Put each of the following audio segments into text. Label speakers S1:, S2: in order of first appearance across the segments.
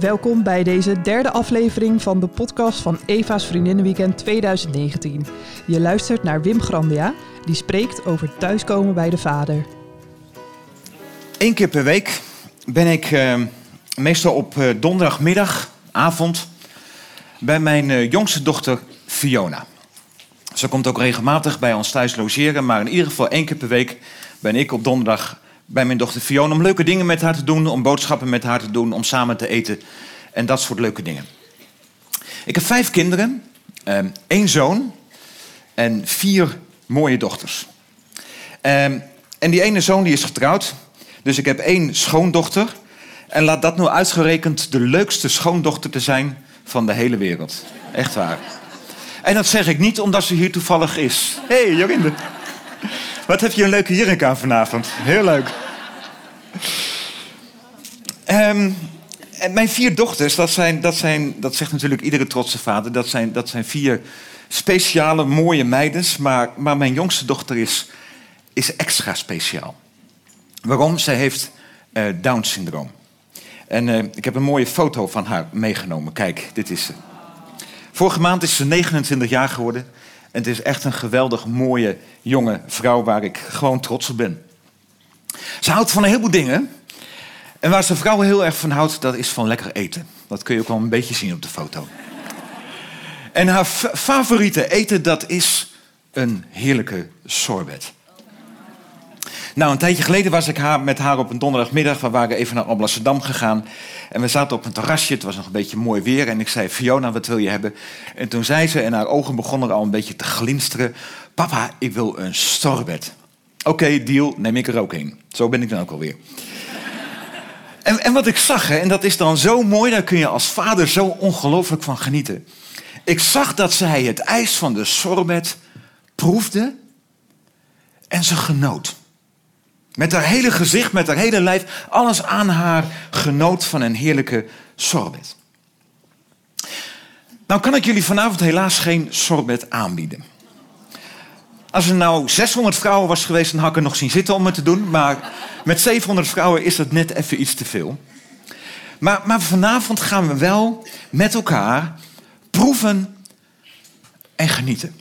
S1: Welkom bij deze derde aflevering van de podcast van Eva's Vriendinnenweekend 2019. Je luistert naar Wim Grandia, die spreekt over thuiskomen bij de vader.
S2: Eén keer per week ben ik uh, meestal op uh, donderdagmiddag, avond, bij mijn uh, jongste dochter Fiona. Ze komt ook regelmatig bij ons thuis logeren, maar in ieder geval één keer per week ben ik op donderdag bij mijn dochter Fiona om leuke dingen met haar te doen, om boodschappen met haar te doen, om samen te eten en dat soort leuke dingen. Ik heb vijf kinderen, eh, één zoon en vier mooie dochters. Eh, en die ene zoon die is getrouwd, dus ik heb één schoondochter. En laat dat nou uitgerekend de leukste schoondochter te zijn van de hele wereld. Echt waar. En dat zeg ik niet omdat ze hier toevallig is. Hey, Jorinde. Wat heb je een leuke jurk aan vanavond. Heel leuk. Um, en mijn vier dochters, dat, zijn, dat, zijn, dat zegt natuurlijk iedere trotse vader... dat zijn, dat zijn vier speciale, mooie meidens. Maar, maar mijn jongste dochter is, is extra speciaal. Waarom? Zij heeft uh, Down-syndroom. En uh, ik heb een mooie foto van haar meegenomen. Kijk, dit is ze. Vorige maand is ze 29 jaar geworden. En het is echt een geweldig mooie jonge vrouw waar ik gewoon trots op ben. Ze houdt van een heleboel dingen. En waar ze vrouw heel erg van houdt, dat is van lekker eten. Dat kun je ook wel een beetje zien op de foto. En haar favoriete eten, dat is een heerlijke sorbet. Nou, een tijdje geleden was ik haar, met haar op een donderdagmiddag. We waren even naar Amsterdam gegaan. En we zaten op een terrasje. Het was nog een beetje mooi weer. En ik zei, Fiona, wat wil je hebben? En toen zei ze, en haar ogen begonnen al een beetje te glinsteren. Papa, ik wil een sorbet. Oké, deal, neem ik er ook een. Zo ben ik dan ook alweer. En, en wat ik zag, hè, en dat is dan zo mooi, daar kun je als vader zo ongelooflijk van genieten. Ik zag dat zij het ijs van de sorbet proefde en ze genoot. Met haar hele gezicht, met haar hele lijf, alles aan haar genoot van een heerlijke sorbet. Nou kan ik jullie vanavond helaas geen sorbet aanbieden. Als er nou 600 vrouwen was geweest, dan had ik er nog zien zitten om het te doen. Maar met 700 vrouwen is dat net even iets te veel. Maar, maar vanavond gaan we wel met elkaar proeven en genieten.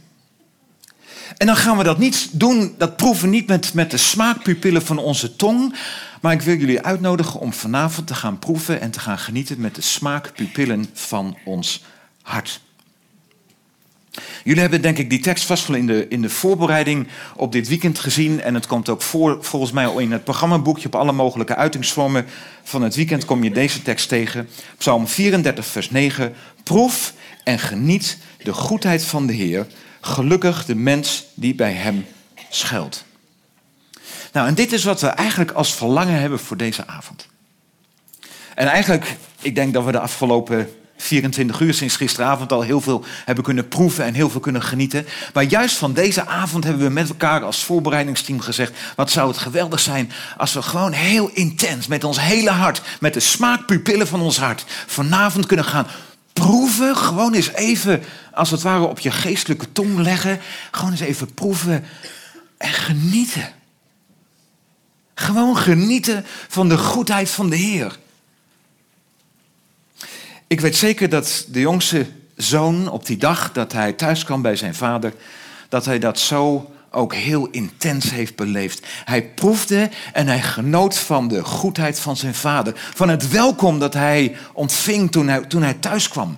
S2: En dan gaan we dat niet doen, dat proeven niet met, met de smaakpupillen van onze tong. Maar ik wil jullie uitnodigen om vanavond te gaan proeven en te gaan genieten met de smaakpupillen van ons hart. Jullie hebben denk ik die tekst vast wel in de, in de voorbereiding op dit weekend gezien. En het komt ook voor, volgens mij al in het programmaboekje op alle mogelijke uitingsvormen van het weekend kom je deze tekst tegen. Psalm 34, vers 9. Proef en geniet de goedheid van de Heer. Gelukkig de mens die bij hem schuilt. Nou, en dit is wat we eigenlijk als verlangen hebben voor deze avond. En eigenlijk, ik denk dat we de afgelopen 24 uur sinds gisteravond al heel veel hebben kunnen proeven en heel veel kunnen genieten. Maar juist van deze avond hebben we met elkaar als voorbereidingsteam gezegd: wat zou het geweldig zijn als we gewoon heel intens, met ons hele hart, met de smaakpupillen van ons hart, vanavond kunnen gaan proeven. Gewoon eens even, als het ware, op je geestelijke tong leggen. Gewoon eens even proeven en genieten. Gewoon genieten van de goedheid van de Heer. Ik weet zeker dat de jongste zoon op die dag dat hij thuis kwam bij zijn vader, dat hij dat zo ook heel intens heeft beleefd. Hij proefde en hij genoot van de goedheid van zijn vader, van het welkom dat hij ontving toen hij, toen hij thuis kwam.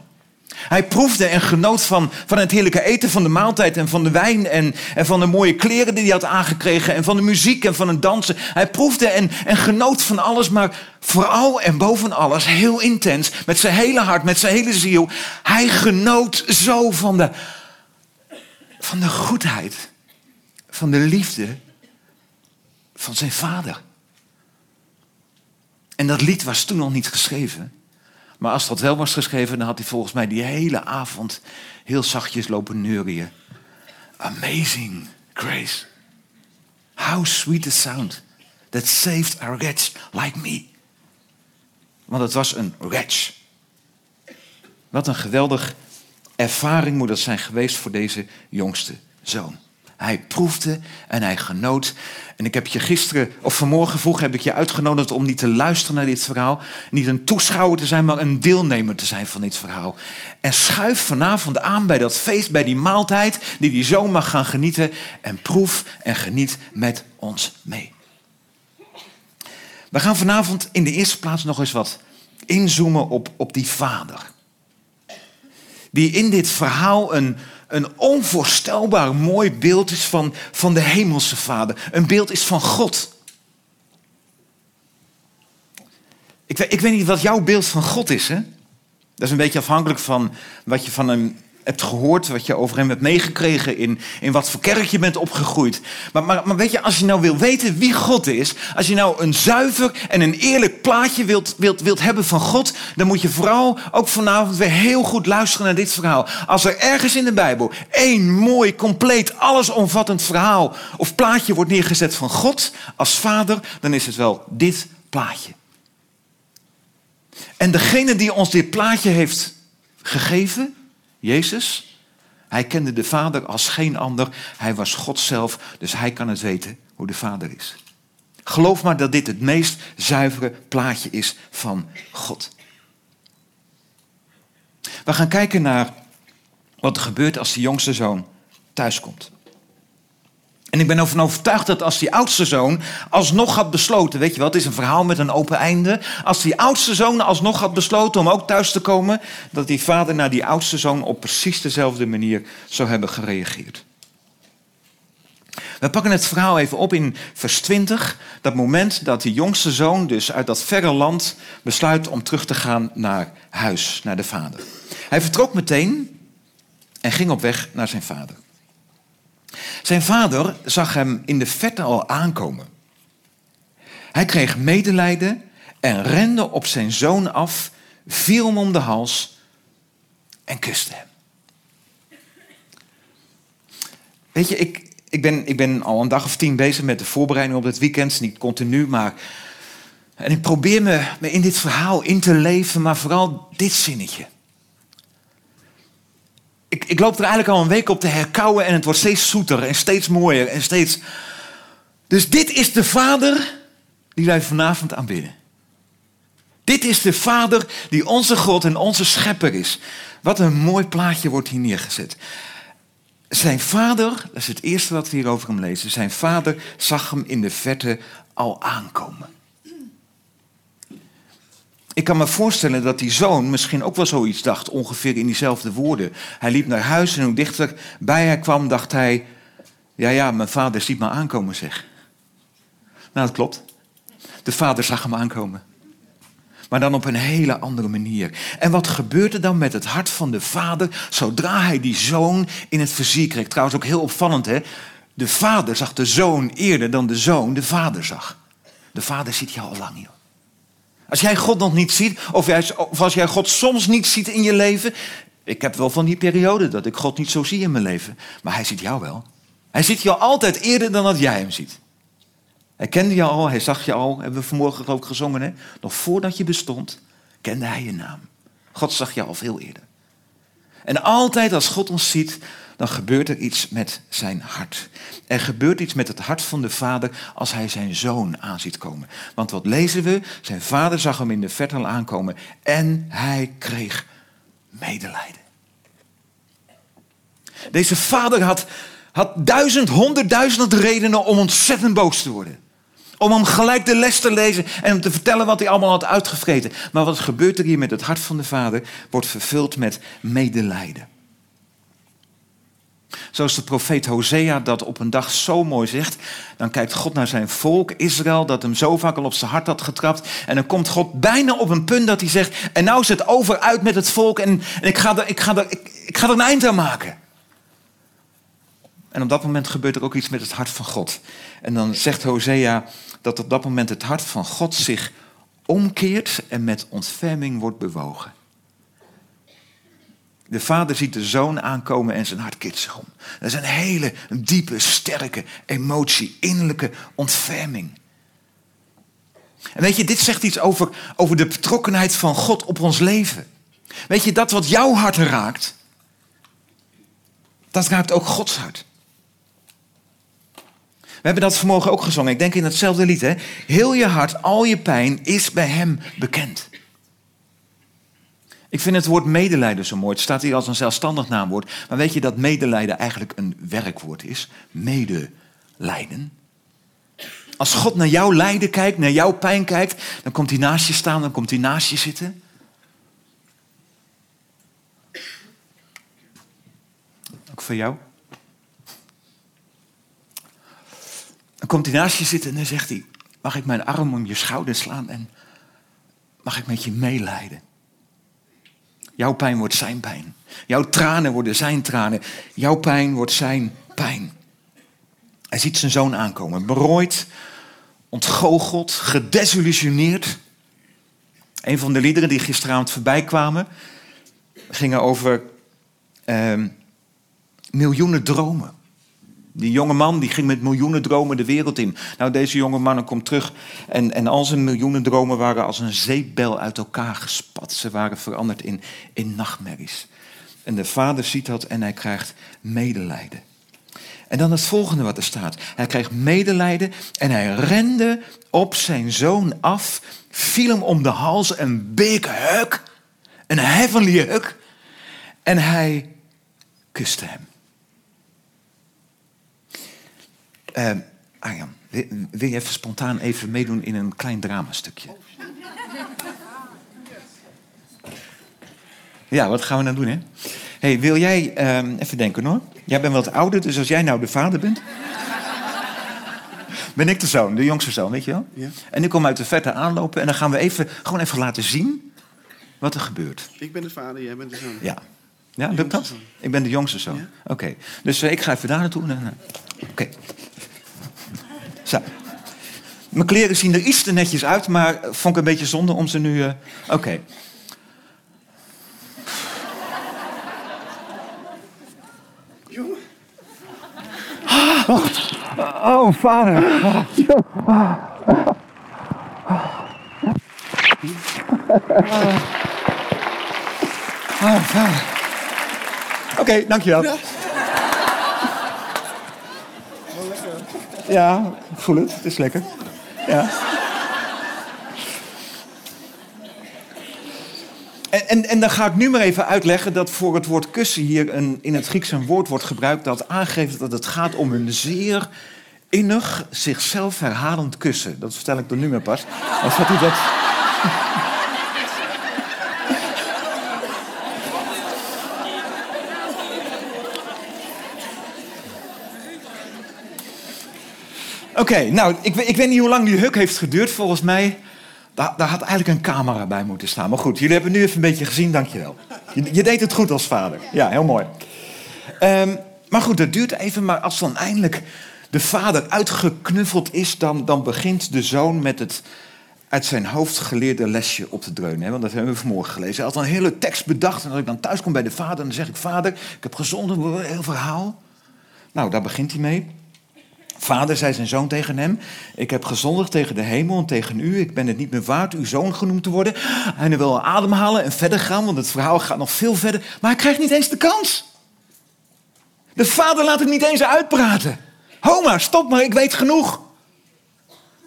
S2: Hij proefde en genoot van, van het heerlijke eten, van de maaltijd en van de wijn en, en van de mooie kleren die hij had aangekregen en van de muziek en van het dansen. Hij proefde en, en genoot van alles, maar vooral en boven alles heel intens, met zijn hele hart, met zijn hele ziel. Hij genoot zo van de, van de goedheid, van de liefde van zijn vader. En dat lied was toen nog niet geschreven. Maar als dat wel was geschreven, dan had hij volgens mij die hele avond heel zachtjes lopen neurien. Amazing grace. How sweet the sound that saved a wretch like me. Want het was een wretch. Wat een geweldig ervaring moet dat zijn geweest voor deze jongste zoon. Hij proefde en hij genoot. En ik heb je gisteren of vanmorgen vroeg heb ik je uitgenodigd om niet te luisteren naar dit verhaal. Niet een toeschouwer te zijn, maar een deelnemer te zijn van dit verhaal. En schuif vanavond aan bij dat feest, bij die maaltijd, die die zoon mag gaan genieten. En proef en geniet met ons mee. We gaan vanavond in de eerste plaats nog eens wat inzoomen op, op die vader. Die in dit verhaal een, een onvoorstelbaar mooi beeld is van, van de hemelse vader. Een beeld is van God. Ik, ik weet niet wat jouw beeld van God is. Hè? Dat is een beetje afhankelijk van wat je van hem hebt gehoord, wat je over hem hebt meegekregen, in, in wat voor kerk je bent opgegroeid. Maar, maar, maar weet je, als je nou wil weten wie God is, als je nou een zuiver en een eerlijk plaatje wilt, wilt, wilt hebben van God, dan moet je vooral ook vanavond weer heel goed luisteren naar dit verhaal. Als er ergens in de Bijbel één mooi, compleet, allesomvattend verhaal of plaatje wordt neergezet van God als vader, dan is het wel dit plaatje. En degene die ons dit plaatje heeft gegeven, Jezus, hij kende de Vader als geen ander. Hij was God zelf, dus hij kan het weten hoe de Vader is. Geloof maar dat dit het meest zuivere plaatje is van God. We gaan kijken naar wat er gebeurt als de jongste zoon thuiskomt. En ik ben ervan overtuigd dat als die oudste zoon alsnog had besloten, weet je wat, het is een verhaal met een open einde. Als die oudste zoon alsnog had besloten om ook thuis te komen, dat die vader naar die oudste zoon op precies dezelfde manier zou hebben gereageerd. We pakken het verhaal even op in vers 20. Dat moment dat die jongste zoon dus uit dat verre land besluit om terug te gaan naar huis, naar de vader. Hij vertrok meteen en ging op weg naar zijn vader. Zijn vader zag hem in de verte al aankomen. Hij kreeg medelijden en rende op zijn zoon af, viel hem om de hals en kuste hem. Weet je, ik, ik, ben, ik ben al een dag of tien bezig met de voorbereiding op het weekend. Niet continu, maar. En ik probeer me, me in dit verhaal in te leven, maar vooral dit zinnetje ik, loop er eigenlijk al een week op te herkauwen en het wordt steeds zoeter en steeds mooier en steeds. Dus dit is de Vader die wij vanavond aanbidden. Dit is de Vader die onze God en onze Schepper is. Wat een mooi plaatje wordt hier neergezet. Zijn vader, dat is het eerste wat we hier over hem lezen, zijn vader zag hem in de verte al aankomen. Ik kan me voorstellen dat die zoon misschien ook wel zoiets dacht, ongeveer in diezelfde woorden. Hij liep naar huis en hoe dichter bij hij kwam, dacht hij: Ja, ja, mijn vader ziet me aankomen, zeg. Nou, dat klopt. De vader zag hem aankomen. Maar dan op een hele andere manier. En wat gebeurde dan met het hart van de vader zodra hij die zoon in het vizier kreeg? Trouwens ook heel opvallend, hè? De vader zag de zoon eerder dan de zoon de vader zag. De vader ziet je al lang, joh. Als jij God nog niet ziet, of, of als jij God soms niet ziet in je leven. Ik heb wel van die periode dat ik God niet zo zie in mijn leven. Maar hij ziet jou wel. Hij ziet jou altijd eerder dan dat jij hem ziet. Hij kende je al, hij zag je al, hebben we vanmorgen ook gezongen. Hè? Nog voordat je bestond, kende hij je naam. God zag je al veel eerder. En altijd als God ons ziet, dan gebeurt er iets met zijn hart. Er gebeurt iets met het hart van de vader als hij zijn zoon aanziet komen. Want wat lezen we? Zijn vader zag hem in de verte al aankomen en hij kreeg medelijden. Deze vader had, had duizend, honderdduizend redenen om ontzettend boos te worden. Om hem gelijk de les te lezen en hem te vertellen wat hij allemaal had uitgevreten. Maar wat gebeurt er hier met het hart van de vader? Wordt vervuld met medelijden. Zoals de profeet Hosea dat op een dag zo mooi zegt. Dan kijkt God naar zijn volk, Israël, dat hem zo vaak al op zijn hart had getrapt. En dan komt God bijna op een punt dat hij zegt: En nou is het over uit met het volk en, ik, ga er, ik, ga er, ik, ik ga er een eind aan maken. En op dat moment gebeurt er ook iets met het hart van God. En dan zegt Hosea dat op dat moment het hart van God zich omkeert en met ontferming wordt bewogen. De vader ziet de zoon aankomen en zijn hart zich om. Dat is een hele diepe, sterke emotie, innerlijke ontferming. En weet je, dit zegt iets over, over de betrokkenheid van God op ons leven. Weet je, dat wat jouw hart raakt, dat raakt ook Gods hart. We hebben dat vanmorgen ook gezongen. Ik denk in hetzelfde lied. Hè? Heel je hart, al je pijn is bij hem bekend. Ik vind het woord medelijden zo mooi. Het staat hier als een zelfstandig naamwoord. Maar weet je dat medelijden eigenlijk een werkwoord is? Medelijden. Als God naar jouw lijden kijkt, naar jouw pijn kijkt, dan komt hij naast je staan, dan komt hij naast je zitten. Ook voor jou. Dan komt hij naast je zitten en dan zegt hij: Mag ik mijn arm om je schouder slaan en mag ik met je meelijden? Jouw pijn wordt zijn pijn. Jouw tranen worden zijn tranen. Jouw pijn wordt zijn pijn. Hij ziet zijn zoon aankomen, berooid, ontgoocheld, gedesillusioneerd. Een van de liederen die gisteravond voorbij kwamen, gingen over eh, miljoenen dromen. Die jonge man die ging met miljoenen dromen de wereld in. Nou, deze jonge man komt terug en, en al zijn miljoenen dromen waren als een zeepbel uit elkaar gespat. Ze waren veranderd in, in nachtmerries. En de vader ziet dat en hij krijgt medelijden. En dan het volgende wat er staat. Hij kreeg medelijden en hij rende op zijn zoon af, viel hem om de hals, een big hug, een heavenly hug. En hij kuste hem. Uh, Arjan, wil, wil, je even spontaan even meedoen in een klein dramastukje? Ja, wat gaan we dan doen, hè? hey, wil jij... Uh, even denken, hoor. Jij bent wat ouder, dus als jij nou de vader bent... ben ik de zoon, de jongste zoon, weet je wel? Ja. En ik kom uit de verte aanlopen en dan gaan we even, gewoon even laten zien wat er gebeurt.
S3: Ik ben de vader, jij bent de zoon.
S2: Ja. Ja, lukt dat? Ik ben de jongste zoon. Ja? Oké. Dus uh, ik ga even daar naartoe. Oké. Okay. Zo. Mijn kleren zien er iets te netjes uit, maar vond ik een beetje zonde om ze nu... Uh... Oké. Okay. Oh, oh vader. Oh. Oh, vader. Oké, okay, dankjewel. Ja. Ik voel het. Het is lekker. Ja. En, en, en, dan ga ik nu maar even uitleggen dat voor het woord kussen hier een, in het Grieks een woord wordt gebruikt dat aangeeft dat het gaat om een zeer innig, zichzelf herhalend kussen. Dat vertel ik dan nu maar pas. Of had u dat... Oké, nou, ik, ik, weet niet hoe lang die huk heeft geduurd. Volgens mij, daar, daar, had eigenlijk een camera bij moeten staan. Maar goed, jullie hebben nu even een beetje gezien, dankjewel. Je, je deed het goed als vader. Ja, heel mooi. Um, maar goed, dat duurt even. Maar als dan eindelijk de vader uitgeknuffeld is... dan, dan begint de zoon met het uit zijn hoofd geleerde lesje op te dreunen. Hè? Want dat hebben we vanmorgen gelezen. Hij had een hele tekst bedacht. En als ik dan thuis kom bij de vader, dan zeg ik... Vader, ik heb gezonde, een heel verhaal. Nou, daar begint hij mee. Vader, zei zijn zoon tegen hem, ik heb gezondigd tegen de hemel en tegen u. Ik ben het niet meer waard uw zoon genoemd te worden. Hij wil ademhalen en verder gaan, want het verhaal gaat nog veel verder. Maar hij krijgt niet eens de kans. De vader laat hem niet eens uitpraten. Homa, stop maar, ik weet genoeg.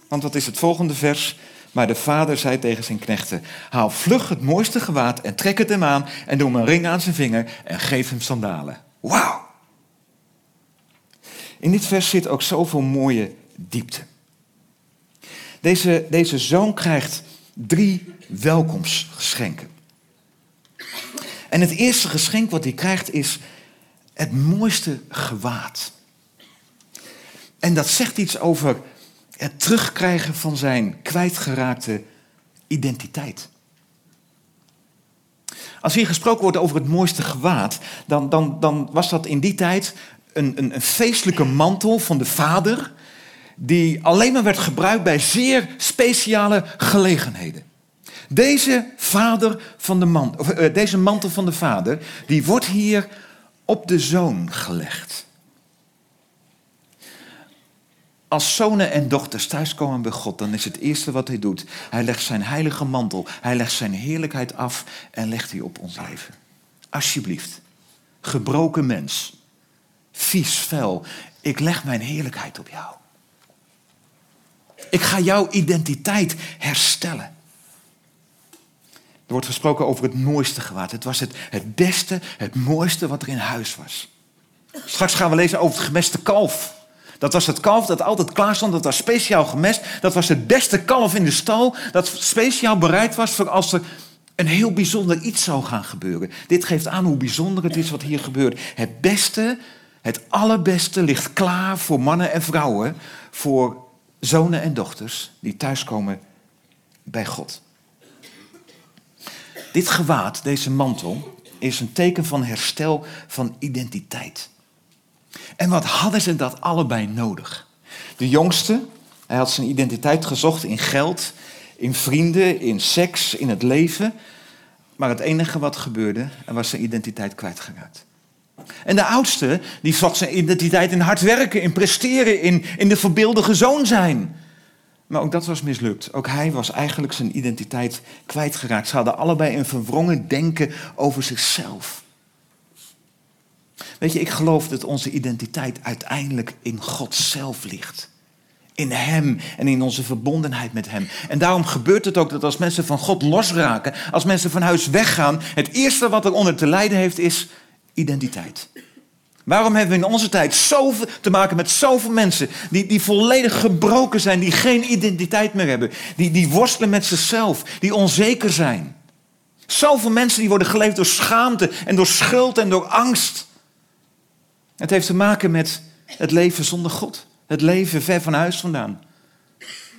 S2: Want wat is het volgende vers? Maar de vader zei tegen zijn knechten: Haal vlug het mooiste gewaad en trek het hem aan en doe een ring aan zijn vinger en geef hem sandalen. Wauw! In dit vers zit ook zoveel mooie diepte. Deze, deze zoon krijgt drie welkomstgeschenken. En het eerste geschenk wat hij krijgt is het mooiste gewaad. En dat zegt iets over het terugkrijgen van zijn kwijtgeraakte identiteit. Als hier gesproken wordt over het mooiste gewaad, dan, dan, dan was dat in die tijd een, een, een feestelijke mantel van de vader, die alleen maar werd gebruikt bij zeer speciale gelegenheden. Deze, vader van de man, of, uh, deze mantel van de vader, die wordt hier op de zoon gelegd. Als zonen en dochters thuiskomen bij God, dan is het eerste wat hij doet, hij legt zijn heilige mantel, hij legt zijn heerlijkheid af en legt die op ons leven. Alsjeblieft, gebroken mens, vies, vuil. Ik leg mijn heerlijkheid op jou. Ik ga jouw identiteit herstellen. Er wordt gesproken over het mooiste gewaad. Het was het, het beste, het mooiste wat er in huis was. Straks gaan we lezen over het gemeste kalf. Dat was het kalf dat altijd klaar stond. Dat was speciaal gemest. Dat was het beste kalf in de stal. Dat speciaal bereid was voor als er een heel bijzonder iets zou gaan gebeuren. Dit geeft aan hoe bijzonder het is wat hier gebeurt. Het beste, het allerbeste ligt klaar voor mannen en vrouwen. Voor zonen en dochters die thuiskomen bij God. Dit gewaad, deze mantel, is een teken van herstel van identiteit. En wat hadden ze dat allebei nodig? De jongste, hij had zijn identiteit gezocht in geld, in vrienden, in seks, in het leven. Maar het enige wat gebeurde, hij was zijn identiteit kwijtgeraakt. En de oudste, die zocht zijn identiteit in hard werken, in presteren, in, in de verbeeldige zoon zijn. Maar ook dat was mislukt. Ook hij was eigenlijk zijn identiteit kwijtgeraakt. Ze hadden allebei een verwrongen denken over zichzelf. Weet je, ik geloof dat onze identiteit uiteindelijk in God zelf ligt. In Hem en in onze verbondenheid met Hem. En daarom gebeurt het ook dat als mensen van God losraken, als mensen van huis weggaan, het eerste wat er onder te lijden heeft is identiteit. Waarom hebben we in onze tijd zoveel te maken met zoveel mensen die, die volledig gebroken zijn, die geen identiteit meer hebben, die, die worstelen met zichzelf, die onzeker zijn? Zoveel mensen die worden geleefd door schaamte en door schuld en door angst. Het heeft te maken met het leven zonder God, het leven ver van huis vandaan.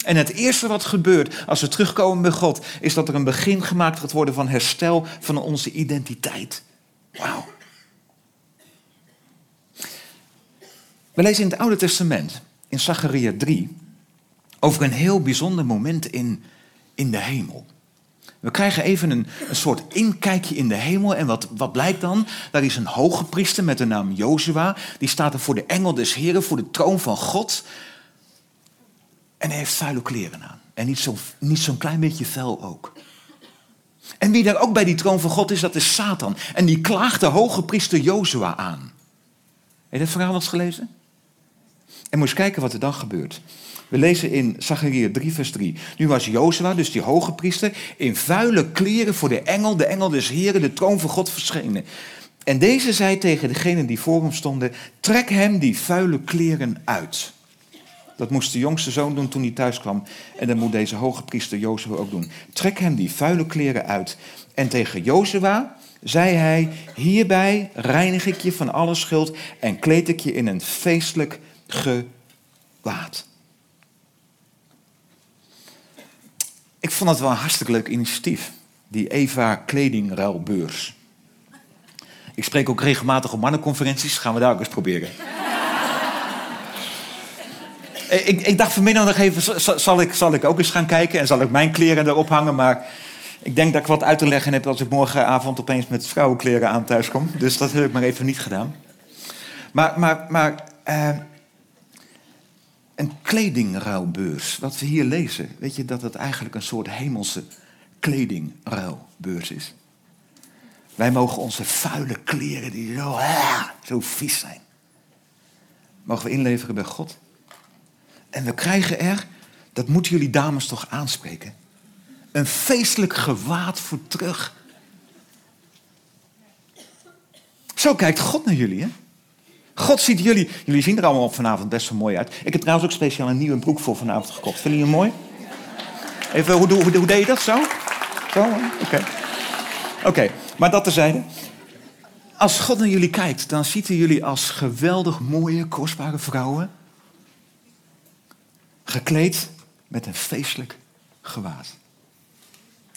S2: En het eerste wat gebeurt als we terugkomen bij God, is dat er een begin gemaakt gaat worden van herstel van onze identiteit. Wauw. We lezen in het Oude Testament, in Zacharia 3, over een heel bijzonder moment in, in de hemel. We krijgen even een, een soort inkijkje in de hemel. En wat, wat blijkt dan? Daar is een hoge priester met de naam Jozua. Die staat er voor de engel des Heren, voor de troon van God. En hij heeft vuile kleren aan. En niet zo'n niet zo'n klein beetje vuil ook. En wie daar ook bij die troon van God is, dat is Satan. En die klaagt de hoge priester Jozua aan. Heb je dat verhaal eens gelezen? En eens kijken wat er dan gebeurt. We lezen in Zachariah 3, vers 3. Nu was Jozua, dus die hoge priester, in vuile kleren voor de engel, de engel des Heren, de troon van God verschenen. En deze zei tegen degenen die voor hem stonden: Trek hem die vuile kleren uit. Dat moest de jongste zoon doen toen hij thuis kwam. En dat moet deze hoge priester Jozua ook doen. Trek hem die vuile kleren uit. En tegen Jozua zei hij: Hierbij reinig ik je van alle schuld en kleed ik je in een feestelijk gewaad. Ik vond het wel een hartstikke leuk initiatief, die Eva Kledingruilbeurs. Ik spreek ook regelmatig op mannenconferenties, gaan we daar ook eens proberen. ik, ik, dacht vanmiddag nog even, zal ik, zal ik ook eens gaan kijken en zal ik mijn kleren erop hangen, maar ik denk dat ik wat uit te leggen heb als ik morgenavond opeens met vrouwenkleren aan thuis kom. Dus dat heb ik maar even niet gedaan. Maar, maar, maar uh, een kledingruilbeurs. Wat we hier lezen, weet je dat het eigenlijk een soort hemelse kledingruilbeurs is? Wij mogen onze vuile kleren, die zo, ah, zo vies zijn, mogen we inleveren bij God. En we krijgen er, dat moeten jullie dames toch aanspreken, een feestelijk gewaad voor terug. Zo kijkt God naar jullie, hè? God ziet jullie. Jullie zien er allemaal vanavond best wel mooi uit. Ik heb trouwens ook speciaal een nieuwe broek voor vanavond gekocht. Vinden jullie hem mooi? Even, hoe, hoe, hoe, deed je dat zo? Zo? Oké. Oké, maar dat terzijde. Als God naar jullie kijkt, dan ziet hij jullie als geweldig mooie, kostbare vrouwen. Gekleed met een feestelijk gewaad.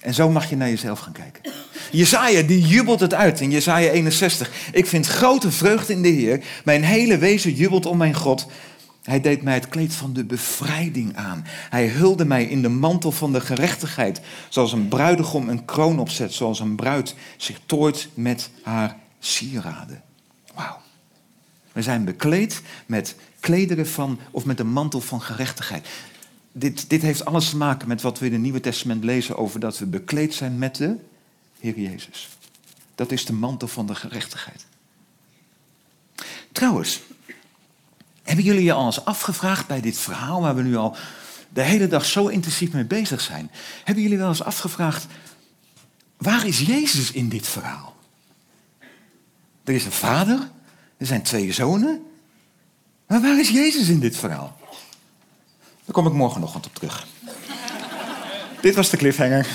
S2: En zo mag je naar jezelf gaan kijken. Jezaja die jubelt het uit in Jezaja 61. Ik vind grote vreugde in de Heer. Mijn hele wezen jubelt om mijn God. Hij deed mij het kleed van de bevrijding aan. Hij hulde mij in de mantel van de gerechtigheid. Zoals een bruidegom een kroon opzet. Zoals een bruid zich tooit met haar sieraden. Wauw. We zijn bekleed met klederen van, of met een mantel van gerechtigheid dit, dit heeft alles te maken met wat we in het Nieuwe Testament lezen over dat we bekleed zijn met de Heer Jezus. Dat is de mantel van de gerechtigheid. Trouwens, hebben jullie je al eens afgevraagd bij dit verhaal waar we nu al de hele dag zo intensief mee bezig zijn. Hebben jullie wel eens afgevraagd, waar is Jezus in dit verhaal? Er is een vader, er zijn twee zonen. Maar waar is Jezus in dit verhaal? Daar kom ik morgenochtend op terug. dit was de cliffhanger.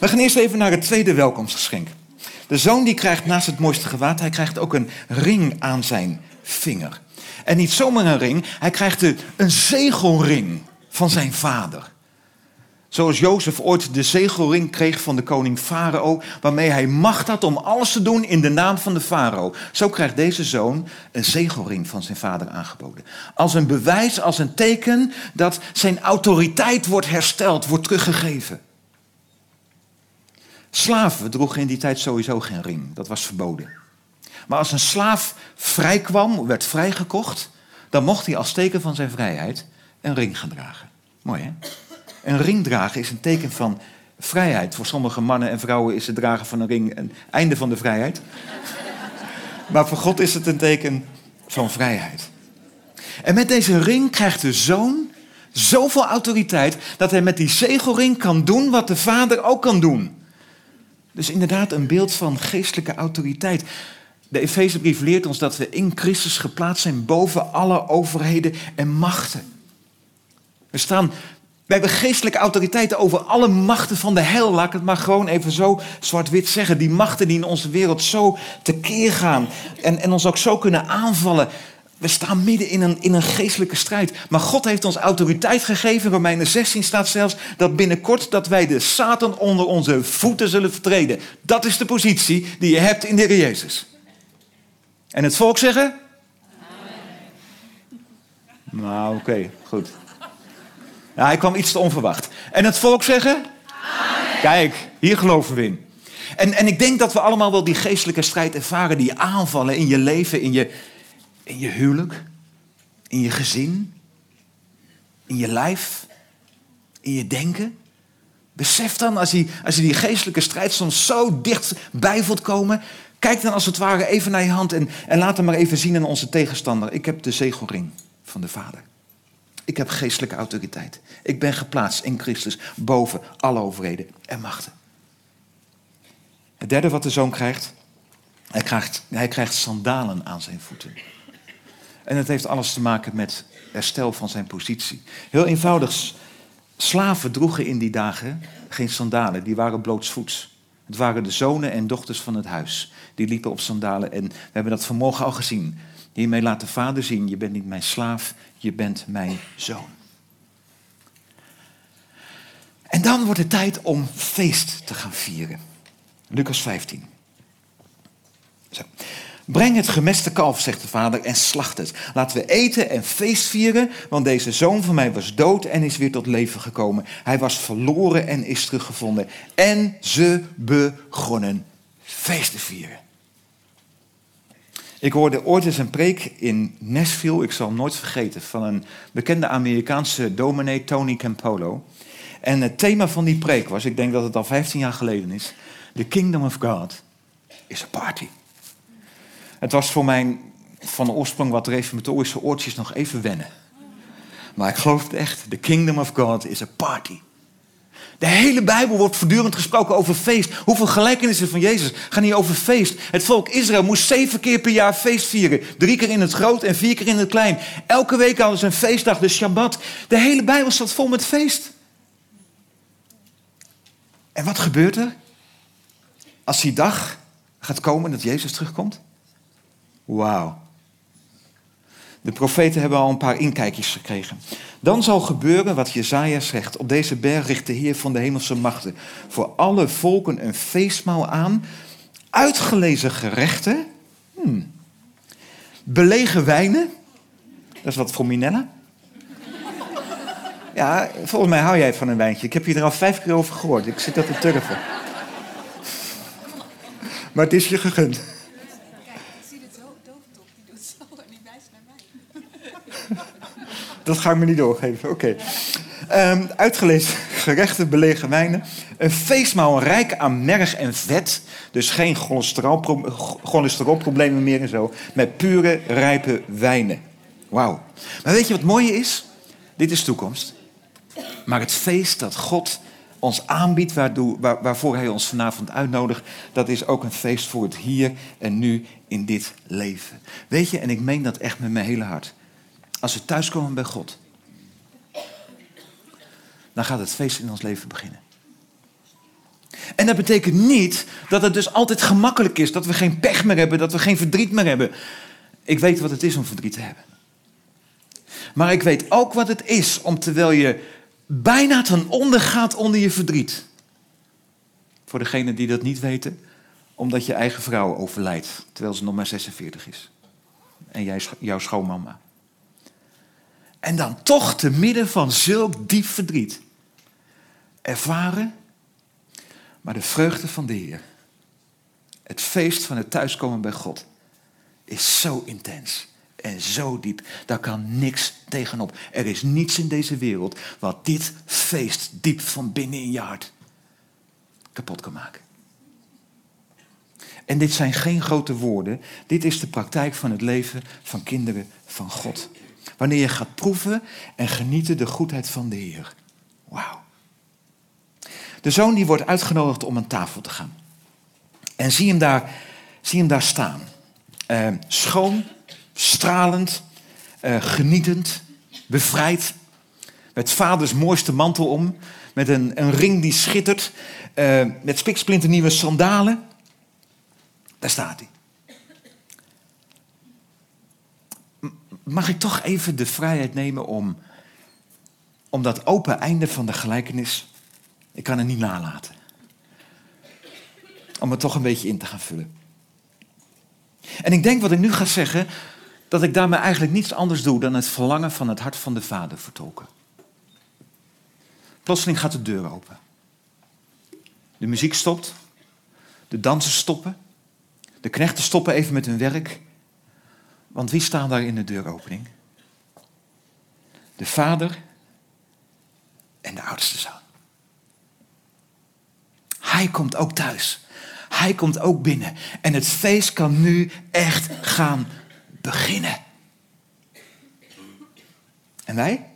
S2: We gaan eerst even naar het tweede welkomstgeschenk. De zoon die krijgt naast het mooiste gewaad, hij krijgt ook een ring aan zijn vinger. En niet zomaar een ring, hij krijgt een zegelring van zijn vader. Zoals Jozef ooit de zegelring kreeg van de koning Farao, waarmee hij macht had om alles te doen in de naam van de Farao. Zo krijgt deze zoon een zegelring van zijn vader aangeboden. Als een bewijs, als een teken dat zijn autoriteit wordt hersteld, wordt teruggegeven. Slaven droegen in die tijd sowieso geen ring, dat was verboden. Maar als een slaaf vrijkwam, werd vrijgekocht, dan mocht hij als teken van zijn vrijheid een ring gaan dragen. Mooi hè? Een ring dragen is een teken van vrijheid. Voor sommige mannen en vrouwen is het dragen van een ring een einde van de vrijheid. Maar voor God is het een teken van vrijheid. En met deze ring krijgt de zoon zoveel autoriteit dat hij met die zegelring kan doen wat de vader ook kan doen. Dus inderdaad een beeld van geestelijke autoriteit. De Efezebrief leert ons dat we in Christus geplaatst zijn boven alle overheden en machten. We staan we hebben geestelijke autoriteiten over alle machten van de hel. Laat ik het maar gewoon even zo zwart-wit zeggen. Die machten die in onze wereld zo tekeer gaan en, en ons ook zo kunnen aanvallen. We staan midden in een, in een geestelijke strijd. Maar God heeft ons autoriteit gegeven. Romeinen 16 staat zelfs dat binnenkort dat wij de Satan onder onze voeten zullen vertreden. Dat is de positie die je hebt in de Heer Jezus. En het volk zeggen? Amen. Nou, oké, goed. Nou, hij kwam iets te onverwacht. En het volk zeggen? Amen. Kijk, hier geloven we in. En, en ik denk dat we allemaal wel die geestelijke strijd ervaren, die aanvallen in je leven, in je, in je huwelijk, in je gezin, in je lijf, in je denken. Besef dan, als je, als je die geestelijke strijd soms zo dichtbij voelt komen, kijk dan als het ware even naar je hand en, en laat hem maar even zien aan onze tegenstander. Ik heb de zegelring van de Vader. Ik heb geestelijke autoriteit. Ik ben geplaatst in Christus boven alle overheden en machten. Het derde wat de zoon krijgt, hij krijgt, hij krijgt sandalen aan zijn voeten. En het heeft alles te maken met herstel van zijn positie. Heel eenvoudig, slaven droegen in die dagen geen sandalen, die waren blootsvoets. Het waren de zonen en dochters van het huis. Die liepen op sandalen en we hebben dat vanmorgen al gezien. Hiermee laat de vader zien, je bent niet mijn slaaf, je bent mijn zoon. En dan wordt het tijd om feest te gaan vieren. Lucas 15. Zo. Breng het gemeste kalf, zegt de vader, en slacht het. Laten we eten en feest vieren, want deze zoon van mij was dood en is weer tot leven gekomen. Hij was verloren en is teruggevonden. En ze begonnen feest te vieren. Ik hoorde ooit eens een preek in Nashville, ik zal hem nooit vergeten, van een bekende Amerikaanse dominee, Tony Campolo. En het thema van die preek was, ik denk dat het al 15 jaar geleden is, The Kingdom of God is a party. Het was voor mij van de oorsprong wat reformatorische oortjes nog even wennen. Maar ik geloof het echt, the kingdom of God is a party. De hele Bijbel wordt voortdurend gesproken over feest. Hoeveel gelijkenissen van Jezus gaan hier over feest? Het volk Israël moest zeven keer per jaar feest vieren. Drie keer in het groot en vier keer in het klein. Elke week hadden ze een feestdag, de Shabbat. De hele Bijbel staat vol met feest. En wat gebeurt er? Als die dag gaat komen dat Jezus terugkomt? Wauw. De profeten hebben al een paar inkijkjes gekregen. Dan zal gebeuren wat Jezaja zegt. Op deze berg richt de Heer van de hemelse machten voor alle volken een feestmaal aan. Uitgelezen gerechten. Hmm. Belegen wijnen. Dat is wat voor Minella. Ja, volgens mij hou jij van een wijntje. Ik heb je er al vijf keer over gehoord. Ik zit dat te turven. Maar het is je gegund. Dat ga ik me niet doorgeven. Oké. Um, uitgelezen gerechten, belegen wijnen. Een feestmaal rijk aan merg en vet. Dus geen cholesterolproblemen meer en zo. Met pure, rijpe wijnen. Wauw. Maar weet je wat mooie is? Dit is toekomst. Maar het feest dat God ons aanbiedt, waardoor, waar, waarvoor Hij ons vanavond uitnodigt, dat is ook een feest voor het hier en nu in dit leven. Weet je, en ik meen dat echt met mijn hele hart. Als we thuiskomen bij God, dan gaat het feest in ons leven beginnen. En dat betekent niet dat het dus altijd gemakkelijk is, dat we geen pech meer hebben, dat we geen verdriet meer hebben. Ik weet wat het is om verdriet te hebben. Maar ik weet ook wat het is om terwijl je bijna ten onder gaat onder je verdriet. Voor degenen die dat niet weten, omdat je eigen vrouw overlijdt terwijl ze nog maar 46 is. En jij, jouw schoonmama. En dan toch te midden van zulk diep verdriet ervaren, maar de vreugde van de Heer. Het feest van het thuiskomen bij God is zo intens en zo diep. Daar kan niks tegenop. Er is niets in deze wereld wat dit feest diep van binnen in je hart kapot kan maken. En dit zijn geen grote woorden. Dit is de praktijk van het leven van kinderen van God. Wanneer je gaat proeven en genieten de goedheid van de Heer. Wauw. De zoon die wordt uitgenodigd om aan tafel te gaan. En zie hem daar, zie hem daar staan. Uh, schoon, stralend, uh, genietend, bevrijd. Met vaders mooiste mantel om. Met een, een ring die schittert. Uh, met spiksplinternieuwe sandalen. Daar staat hij. Mag ik toch even de vrijheid nemen om, om dat open einde van de gelijkenis. Ik kan het niet nalaten. Om het toch een beetje in te gaan vullen. En ik denk wat ik nu ga zeggen, dat ik daarmee eigenlijk niets anders doe dan het verlangen van het hart van de Vader vertolken. Plotseling gaat de deur open. De muziek stopt. De dansen stoppen. De knechten stoppen even met hun werk. Want wie staan daar in de deuropening? De vader en de oudste zoon. Hij komt ook thuis. Hij komt ook binnen. En het feest kan nu echt gaan beginnen. En wij?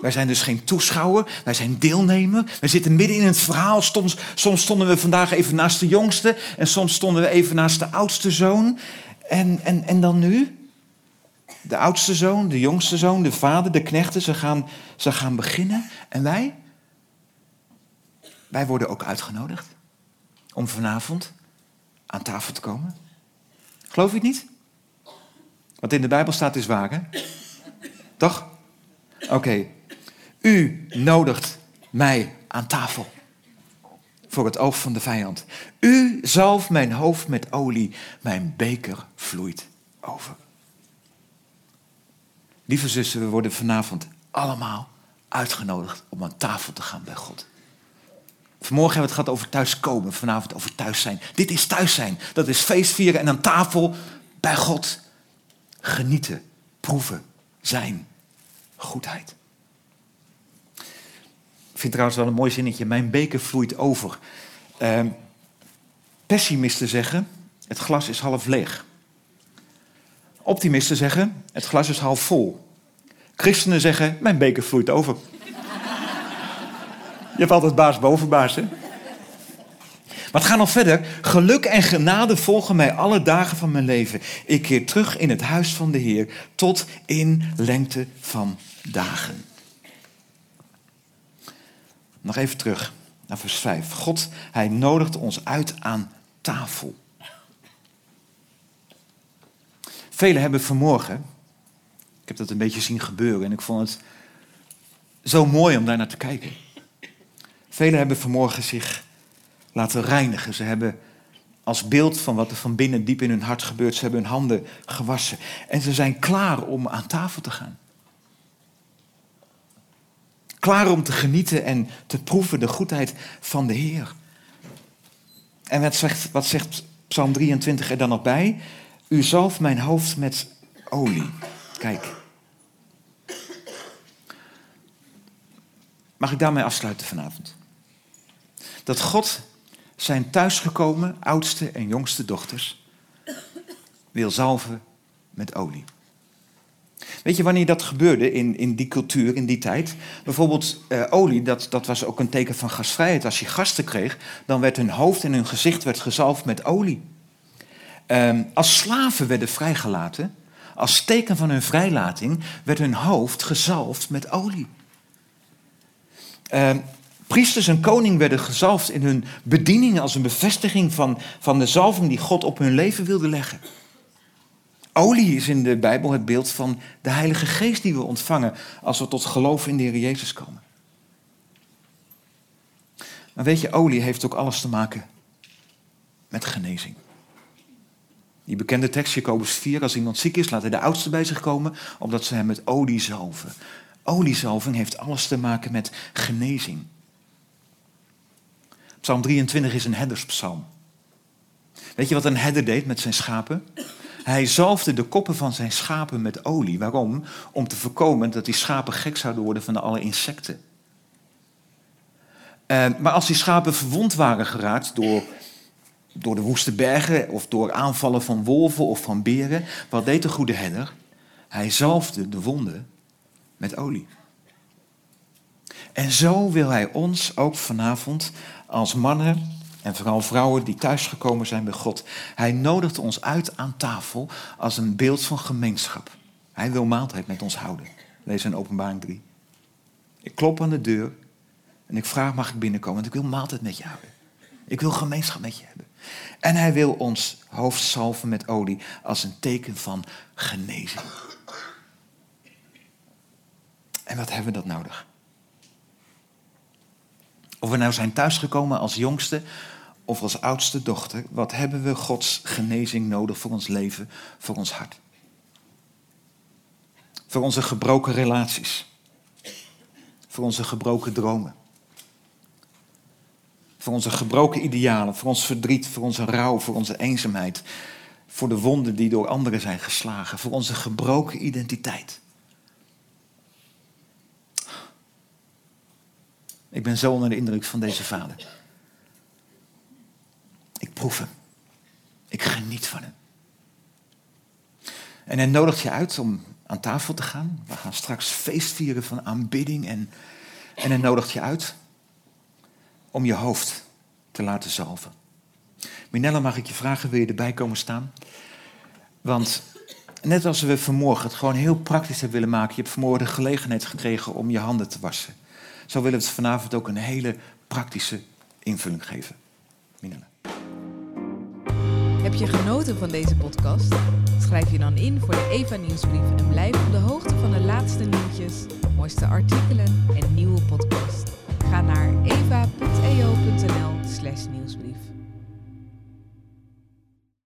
S2: Wij zijn dus geen toeschouwer, wij zijn deelnemer. We zitten midden in het verhaal. Soms, soms stonden we vandaag even naast de jongste en soms stonden we even naast de oudste zoon. En, en, en dan nu? De oudste zoon, de jongste zoon, de vader, de knechten, ze gaan, ze gaan beginnen. En wij? Wij worden ook uitgenodigd om vanavond aan tafel te komen. Geloof je het niet? Wat in de Bijbel staat is waar, hè? Toch? Oké. U nodigt mij aan tafel. Voor het oog van de vijand. U zalft mijn hoofd met olie. Mijn beker vloeit over. Lieve zussen, we worden vanavond allemaal uitgenodigd om aan tafel te gaan bij God. Vanmorgen hebben we het gehad over thuiskomen, vanavond over thuis zijn. Dit is thuis zijn. Dat is feestvieren en aan tafel bij God genieten, proeven, zijn goedheid. Vind trouwens wel een mooi zinnetje. Mijn beker vloeit over. Uh, pessimisten zeggen, het glas is half leeg. Optimisten zeggen, het glas is half vol. Christenen zeggen, mijn beker vloeit over. Je hebt altijd baas boven baas, hè? Maar het gaat nog verder. Geluk en genade volgen mij alle dagen van mijn leven. Ik keer terug in het huis van de Heer tot in lengte van dagen. Nog even terug naar vers 5. God, hij nodigt ons uit aan tafel. Velen hebben vanmorgen, ik heb dat een beetje zien gebeuren en ik vond het zo mooi om daar naar te kijken. Velen hebben vanmorgen zich laten reinigen. Ze hebben als beeld van wat er van binnen diep in hun hart gebeurt, ze hebben hun handen gewassen. En ze zijn klaar om aan tafel te gaan. Klaar om te genieten en te proeven de goedheid van de Heer. En wat zegt, wat zegt Psalm 23 er dan nog bij? U zalft mijn hoofd met olie. Kijk. Mag ik daarmee afsluiten vanavond? Dat God zijn thuisgekomen oudste en jongste dochters wil zalven met olie. Weet je wanneer dat gebeurde in, in die cultuur, in die tijd? Bijvoorbeeld eh, olie, dat, dat was ook een teken van gastvrijheid. Als je gasten kreeg, dan werd hun hoofd en hun gezicht werd gezalfd met olie. Ehm, als slaven werden vrijgelaten, als teken van hun vrijlating, werd hun hoofd gezalfd met olie. Ehm, priesters en koning werden gezalfd in hun bediening als een bevestiging van, van de zalving die God op hun leven wilde leggen. Olie is in de Bijbel het beeld van de Heilige Geest die we ontvangen als we tot geloof in de Heer Jezus komen. Maar weet je, olie heeft ook alles te maken met genezing. Die bekende tekst, Jacobus 4, als iemand ziek is, laat hij de oudste bij zich komen, omdat ze hem met olie zalven. Oliezalving heeft alles te maken met genezing. Psalm 23 is een herderspsalm. Weet je wat een herder deed met zijn schapen? Hij zalfde de koppen van zijn schapen met olie. Waarom? Om te voorkomen dat die schapen gek zouden worden van alle insecten. Uh, maar als die schapen verwond waren geraakt door, door de woeste bergen of door aanvallen van wolven of van beren, wat deed de goede herder? Hij zalfde de wonden met olie. En zo wil hij ons ook vanavond als mannen en vooral vrouwen die thuisgekomen zijn bij God. Hij nodigt ons uit aan tafel als een beeld van gemeenschap. Hij wil maaltijd met ons houden. Lees in openbaring 3. Ik klop aan de deur en ik vraag mag ik binnenkomen, want ik wil maaltijd met je houden. Ik wil gemeenschap met je hebben. En hij wil ons hoofd salven met olie als een teken van genezing. En wat hebben we dat nodig? Of we nou zijn thuisgekomen als jongste of als oudste dochter, wat hebben we Gods genezing nodig voor ons leven, voor ons hart? Voor onze gebroken relaties. Voor onze gebroken dromen. Voor onze gebroken idealen, voor ons verdriet, voor onze rouw, voor onze eenzaamheid. Voor de wonden die door anderen zijn geslagen, voor onze gebroken identiteit. Ik ben zo onder de indruk van deze vader. Ik proef hem. Ik geniet van hem. En hij nodigt je uit om aan tafel te gaan. We gaan straks feest vieren van aanbidding. En, en hij nodigt je uit om je hoofd te laten zalven. Minella, mag ik je vragen, wil je erbij komen staan? Want net als we vanmorgen het gewoon heel praktisch hebben willen maken... je hebt vanmorgen de gelegenheid gekregen om je handen te wassen. Zo willen we het vanavond ook een hele praktische invulling geven. Minella.
S4: Heb je genoten van deze podcast? Schrijf je dan in voor de Eva Nieuwsbrief en blijf op de hoogte van de laatste nieuwtjes, mooiste artikelen en nieuwe podcast. Ga naar eva.eo.nl/nieuwsbrief.